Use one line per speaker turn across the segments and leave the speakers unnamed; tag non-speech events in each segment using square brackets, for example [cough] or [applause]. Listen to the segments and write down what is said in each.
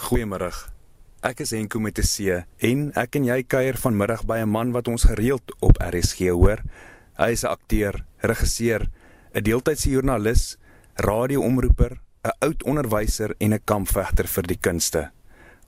Goeiemôre. Ek is Henko met 'n C en ek en jy kuier vanmiddag by 'n man wat ons gereeld op RSG hoor. Hy is 'n akteur, regisseur, 'n deeltydse joernalis, radioomroeper, 'n oud onderwyser en 'n kampvegter vir die kunste.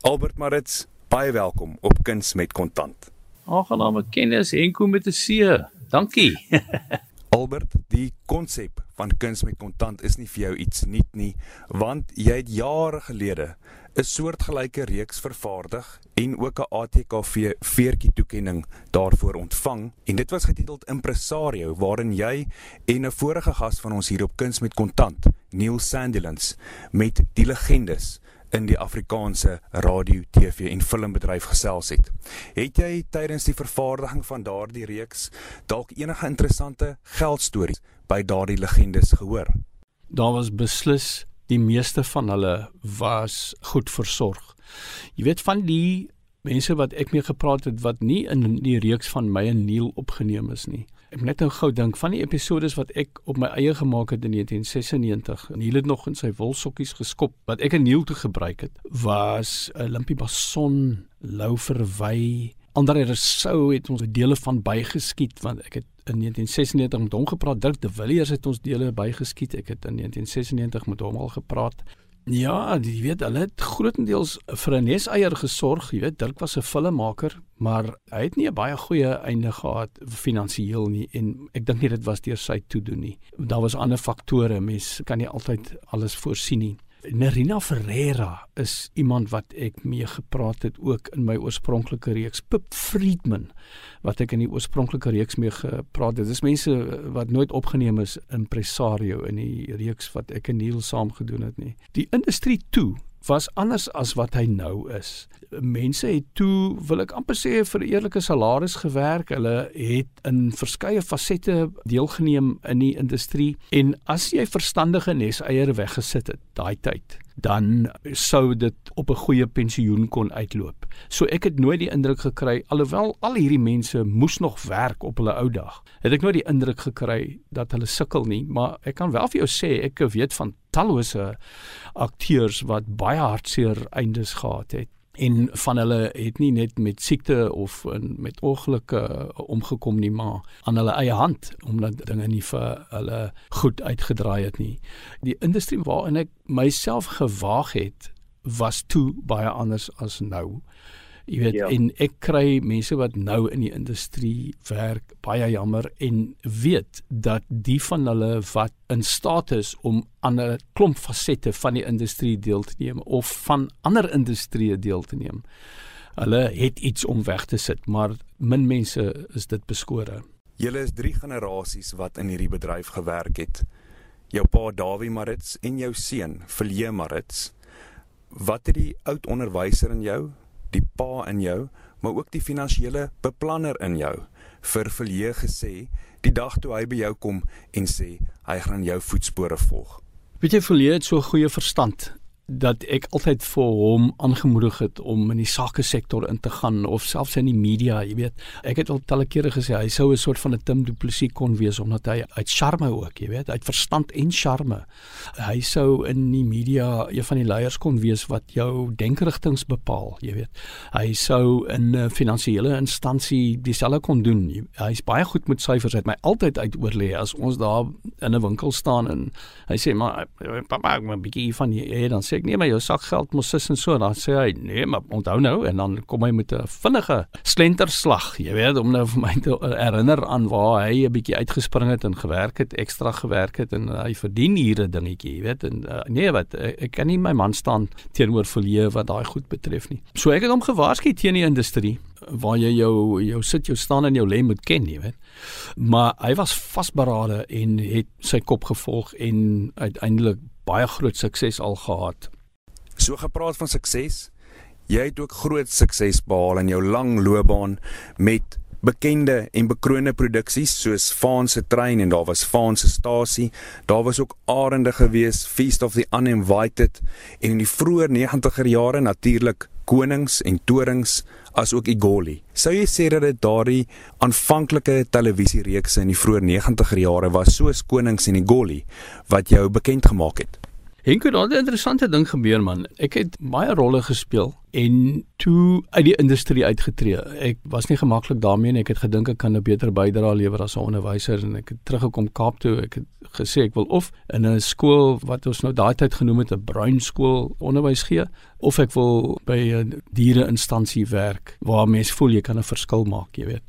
Albert Maritz, baie welkom op Kuns met Kontant.
Aangename kennis Henko met 'n C. Dankie. [laughs]
Albert, die konsep van kuns met kontant is nie vir jou iets nuut nie, want jy het jare gelede 'n soortgelyke reeks vervaardig en ook 'n ATKV veertjie toekenning daarvoor ontvang en dit was getiteld Impresario waarin jy en 'n vorige gas van ons hier op Kuns met Kontant, Neil Sandilands, met die legendes in die Afrikaanse radio, TV en filmbedryf gesels het. Het jy tydens die vervaardiging van daardie reeks dalk enige interessante geldstories by daardie legendes gehoor?
Daar was beslis die meeste van hulle was goed versorg. Jy weet van die mense wat ek mee gepraat het wat nie in die reeks van my en Neil opgeneem is nie. Ek net nou gou dink van die episodes wat ek op my eie gemaak het in 1996. Neil het nog in sy wolsokkies geskop wat ek en Neil toe gebruik het was 'n uh, Limpie Bason, Lou Verwy, Andre Rousseau het ons dele van bygeskiet want ek het in 1996 met hom gepraat. Dirk de Villiers het ons dele bygeskiet. Ek het in 1996 met hom al gepraat. Ja, jy weet, hulle het grootendeels vir 'n neseier gesorg. Jy weet, Dirk was 'n filmmaker, maar hy het nie 'n baie goeie einde gehad finansiëel nie en ek dink nie dit was deur sy toedoen nie. Daar was ander faktore, mens kan nie altyd alles voorsien nie. Nerina Ferreira is iemand wat ek mee gepraat het ook in my oorspronklike reeks Pip Friedman wat ek in die oorspronklike reeks mee gepraat het. Dis mense wat nooit opgeneem is in Presario in die reeks wat ek en Neil saam gedoen het nie. Die industrie toe was anders as wat hy nou is. Mense het toe, wil ek amper sê vir 'n eerlike salaris gewerk. Hulle het in verskeie fasette deelgeneem in die industrie en as jy verstandige neseiers weggesit het daai tyd, dan sou dit op 'n goeie pensioen kon uitloop. So ek het nooit die indruk gekry alhoewel al hierdie mense moes nog werk op hulle ou dag. Het ek nooit die indruk gekry dat hulle sukkel nie, maar ek kan wel vir jou sê ek weet van tallose akteurs wat baie hartseer eindes gehad het en van hulle het nie net met siekte of met ongelukke omgekom nie maar aan hulle eie hand omdat dinge nie vir hulle goed uitgedraai het nie. Die industrie waarin ek myself gewaag het was toe baie anders as nou. Jy weet ja. en ek kry mense wat nou in die industrie werk baie jammer en weet dat die van hulle wat in staat is om aan 'n klomp fasette van die industrie deel te neem of van ander industrieë deel te neem. Hulle het iets om weg te sit, maar min mense is dit beskore.
Julle is 3 generasies wat in hierdie bedryf gewerk het. Jou pa Dawie Marits en jou seun Vilje Marits. Wat het die oud onderwyser in jou die pa in jou, maar ook die finansiële beplanner in jou vir verleë gesê die dag toe hy by jou kom en sê hy gaan jou voetspore volg.
Weet jy verleë het so goeie verstand dat ek altyd vir hom aangemoedig het om in die sake sektor in te gaan of selfs in die media, jy weet. Ek het al talle kere gesê hy sou 'n soort van 'n Tim Du Plessis kon wees omdat hy uit charme ook, jy weet, uit verstand en charme. Hy sou in die media een van die leiers kon wees wat jou denkerigtings bepaal, jy weet. Hy sou in 'n finansiële instansie dieselfde kon doen. Hy's baie goed met syfers. Het my altyd uitoorlê as ons daar in 'n winkel staan en hy sê maar papa, ek moet 'n bietjie van hier dan sê ek nee maar jou sakgeld mos sis en so dan sê hy nee maar onthou nou en dan kom hy met 'n vinnige slenterslag jy weet om nou vir my te herinner aan waar hy 'n bietjie uitgespring het en gewerk het ekstra gewerk het en hy verdien hier 'n dingetjie jy weet en uh, nee wat ek, ek kan nie my man staan teenoor verleë wat daai goed betref nie. So ek het hom gewaarsku teen die industrie waar jy jou jou sit jou staan en jou lê moet ken jy weet maar hy was vasberade en het sy kop gevolg en uiteindelik baie groot sukses al gehad.
So gepraat van sukses, jy het ook groot sukses behaal in jou lang loopbaan met bekende en bekroonde produksies soos Faan se trein en daar was Faan se stasie, daar was ook Arende gewees, Feast of the Uninvited en in die vroeë 90er jare natuurlik Konings en Torings as ook Igoli. Sou jy sê dat dit daardie aanvanklike televisiereekse in die vroeë 90er jare was soos Konings en Igoli wat jou bekend gemaak het?
Henko, daar het 'n interessante ding gebeur man. Ek het baie rolle gespeel en toe uit die industrie uitgetree. Ek was nie gemaklik daarmee en ek het gedink ek kan 'n beter bydrae lewer as 'n onderwyser en ek het teruggekom Kaap toe. Ek het gesê ek wil of in 'n skool wat ons nou daai tyd genoem het 'n bruin skool onderwys gee of ek wil by 'n diere instansie werk waar mense voel jy kan 'n verskil maak, jy weet.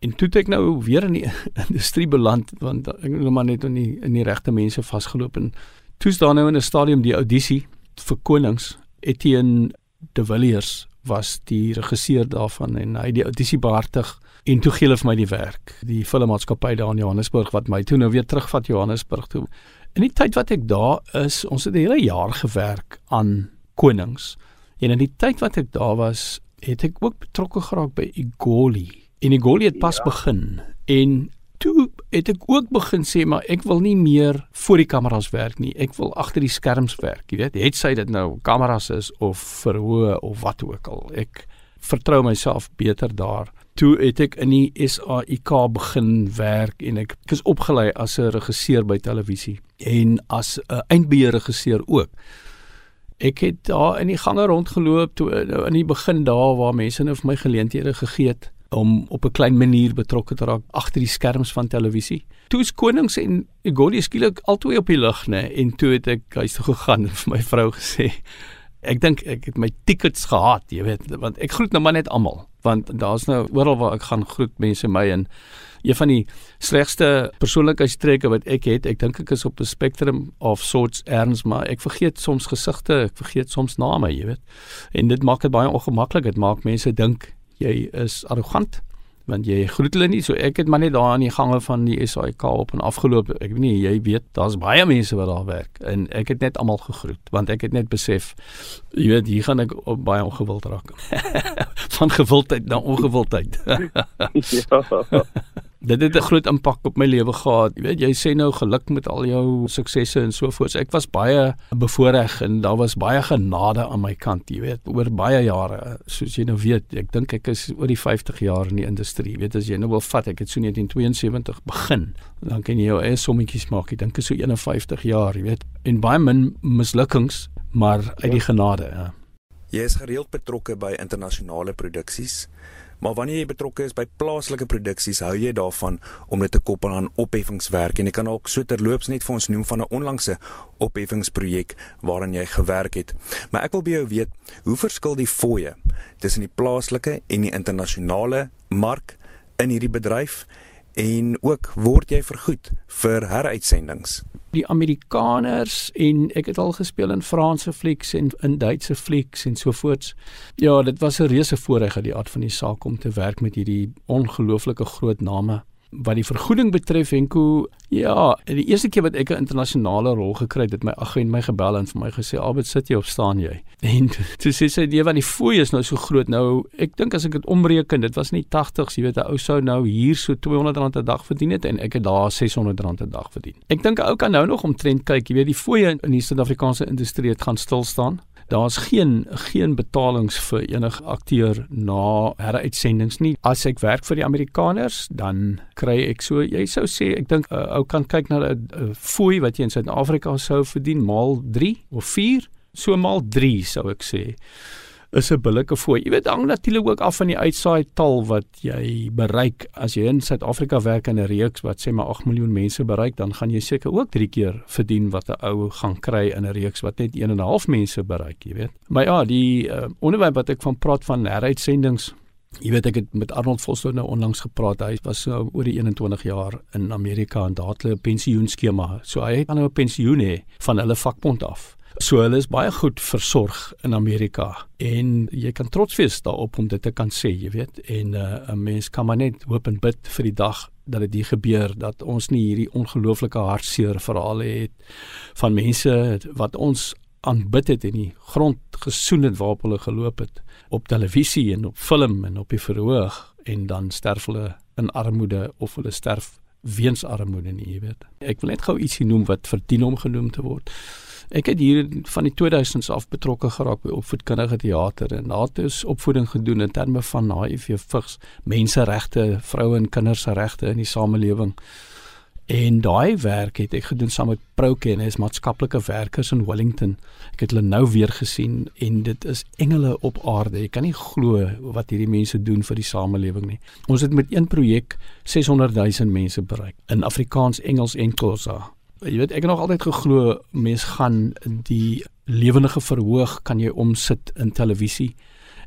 En toe ek nou weer in die [laughs] industrie beland want ek het nou maar net in die die regte mense vasgeloop en toe staan nou in 'n stadium die audisie vir konings Etienne de Villiers was die regisseur daarvan en hy die audisie behartig en toe gee hulle vir my die werk. Die filmmaatskappy daar in Johannesburg wat my toe nou weer terugvat Johannesburg toe. In die tyd wat ek daar is ons het 'n hele jaar gewerk aan konings. En in die tyd wat ek daar was het ek ook betrokke geraak by Igoli. En Igoli het pas ja. begin. En toe het ek ook begin sê maar ek wil nie meer voor die kameras werk nie. Ek wil agter die skerms werk. Jy weet, het sy dit nou kameras is of verhoë of wat ook al. Ek vertrou myself beter daar. Toe het ek in die SAIK begin werk en ek is opgelei as 'n regisseur by televisie en as 'n eindbeheerregisseur ook. Ek het daar in die gange rondgeloop toe in die begin daar waar mense nou vir my geleenthede gegee het om op 'n klein manier betrokke te raak agter die skerms van televisie. Toe is Konings en Egoli skielik altoe op die lig, nê, en toe het ek huis toe gegaan en [laughs] vir my vrou gesê ek dink ek het my tickets gehad, jy weet, want ek groet nou maar net almal, want daar's nou oral waar ek gaan groet mense my en een van die slegste persoonlikheidstrekke wat ek het, ek dink ek is op 'n spectrum of sorts erns, maar ek vergeet soms gesigte, ek vergeet soms name, jy weet. En dit maak dit baie ongemaklik, dit maak mense dink jy is arrogant want jy groet hulle nie. So ek het maar net daar aan die gange van die SAIK op en afgeloop. Ek weet nie jy weet daar's baie mense wat daar werk en ek het net almal gegroet want ek het net besef jy weet hier gaan ek op baie ongewild raak. [laughs] Van gewildheid na ongewildheid. [laughs] Ja dit het 'n groot impak op my lewe gehad. Jy weet, jy sê nou geluk met al jou suksesse en so voort. Ek was baie bevoordeel en daar was baie genade aan my kant, jy weet, oor baie jare. Soos jy nou weet, ek dink ek is oor die 50 jaar in die industrie. Jy weet, as jy nou wil vat, ek het so 1972 begin. Dan kan jy jou eie sommetjies maak. Ek dink is so 51 jaar, jy weet, en baie min mislukkings, maar uit die genade, ja.
Jy is gereeld betrokke by internasionale produksies. Maar wanneer jy betrokke is by plaaslike produksies, hou jy daarvan om dit te koppel aan opheffingswerk en jy kan ook so terloops net vir ons noem van 'n onlangse opheffingsprojek waaraan jy gewerk het. Maar ek wil by jou weet, hoe verskil die fooie tussen die plaaslike en die internasionale mark in hierdie bedryf en ook word jy vergoed vir heruitsendings?
die Amerikaners en ek het al gespeel in Franse flieks en in Duitse flieks en so voorts. Ja, dit was 'n reuse voorreg uit die aard van die saak om te werk met hierdie ongelooflike groot name wat die vergoeding betref Henko ja die eerste keer wat ek 'n internasionale rol gekry het het my agent my gebel en vir my gesê Albert sit jy of staan jy? [laughs] En toe sê sy die van die fooi is nou so groot. Nou ek dink as ek dit omreken dit was nie 80s jy weet 'n ou sou nou hier so 200 rand 'n dag verdien het en ek het daar 600 rand 'n dag verdien. Ek dink 'n ou kan nou nog omtrent kyk jy weet die fooi in die Suid-Afrikaanse industrie het gaan stil staan Daar's geen geen betalings vir enige akteur na heruitsendings nie. As ek werk vir die Amerikaners, dan kry ek so jy sou sê ek dink 'n uh, ou kan kyk na 'n fooi wat jy in Suid-Afrika sou verdien maal 3 of 4, so maal 3 sou ek sê is 'n billike fooi. Jy weet hang natuurlik ook af van die uitsaai tal wat jy bereik. As jy in Suid-Afrika werk in 'n reeks wat sê maar 8 miljoen mense bereik, dan gaan jy seker ook 3 keer verdien wat 'n ou gaan kry in 'n reeks wat net 1 en 'n half mense bereik, jy weet. Maar ja, die uh, onderwerp wat ek van praat van heruitsendings Jy weet ek het met Arnold Vosloo nou onlangs gepraat. Hy was so oor die 21 jaar in Amerika en daar het hulle 'n pensioenskema. So hy het nou 'n pensioen hê van hulle vakbond af. So hulle is baie goed versorg in Amerika en jy kan trots wees daarop om dit te kan sê, jy weet. En uh, 'n mens kan maar net hoop en bid vir die dag dat dit hier gebeur dat ons nie hierdie ongelooflike hartseer verhale het van mense wat ons aanbid het en die grond gesoen het waarop hulle geloop het op televisie en op film en op die verhoog en dan sterf hulle in armoede of hulle sterf weens armoede nie, jy weet. Ek wil net gou ietsie noem wat verdien om genoem te word. Ek het hier van die 2000s af betrokke geraak by opvoedkundige teater en daar het ons opvoeding gedoen in terme van HIV vigs, menseregte, vroue en kinders se regte in die samelewing. En daai werk het ek gedoen saam met hy is maatskaplike werkers in Wellington. Ek het hulle nou weer gesien en dit is engele op aarde. Jy kan nie glo wat hierdie mense doen vir die samelewing nie. Ons het met een projek 600 000 mense bereik in Afrikaans, Engels en Xhosa. Jy weet ek het nog altyd geglo mense gaan die lewendige verhoog kan jy omsit in televisie.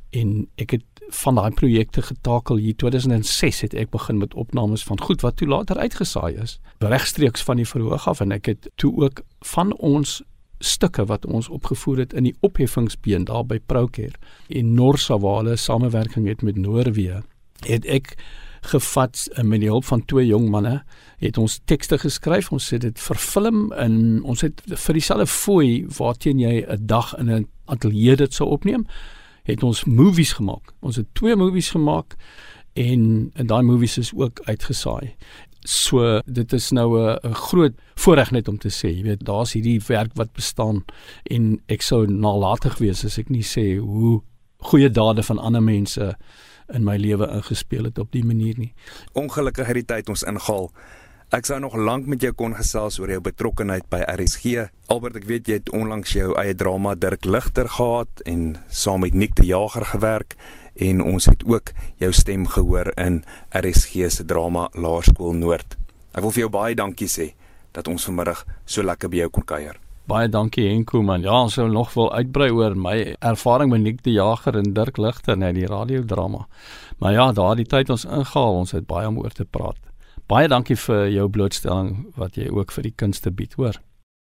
En ek het van daai projekte getakel. Hier 2006 het ek begin met opnames van goed wat toe later uitgesaai is regstreeks van die verhoog af. En ek het toe ook van ons stukke wat ons opgevoer het in die opheffingsbeen daar by Prouker en Norsa waar hulle samewerking het met Noorwe het ek gevat eh, met die hulp van twee jong manne het ons tekste geskryf ons het dit vervilm en ons het vir dieselfde fooi waarteen jy 'n dag in 'n ateljee dit sou opneem het ons movies gemaak. Ons het twee movies gemaak en en daai movies is ook uitgesaai. So dit is nou 'n groot voorreg net om te sê, jy weet, daar's hierdie werk wat bestaan en ek sou nalatig wees as ek nie sê hoe goeie dade van ander mense in my lewe ingespeel het op die manier nie.
Ongelukkig het die tyd ons ingehaal. Ek sou nog lank met jou kon gesels oor jou betrokkeheid by RSG. Albert, ek weet jy het onlangs jou eie drama Dirk Ligter gehad en saam met Nick die Jager gewerk en ons het ook jou stem gehoor in RSG se drama Laerskool Noord. Ek wil vir jou baie dankie sê dat ons vanmiddag so lekker by jou kon kuier.
Baie dankie Henko man. Ja, ons sou nog wil uitbrei oor my ervaring met Nick die Jager en Dirk Ligter net die radiodrama. Maar ja, daardie tyd ons ingehaal, ons het baie om oor te praat. Baie dankie vir jou blootstelling wat jy ook vir die kunste bied, hoor.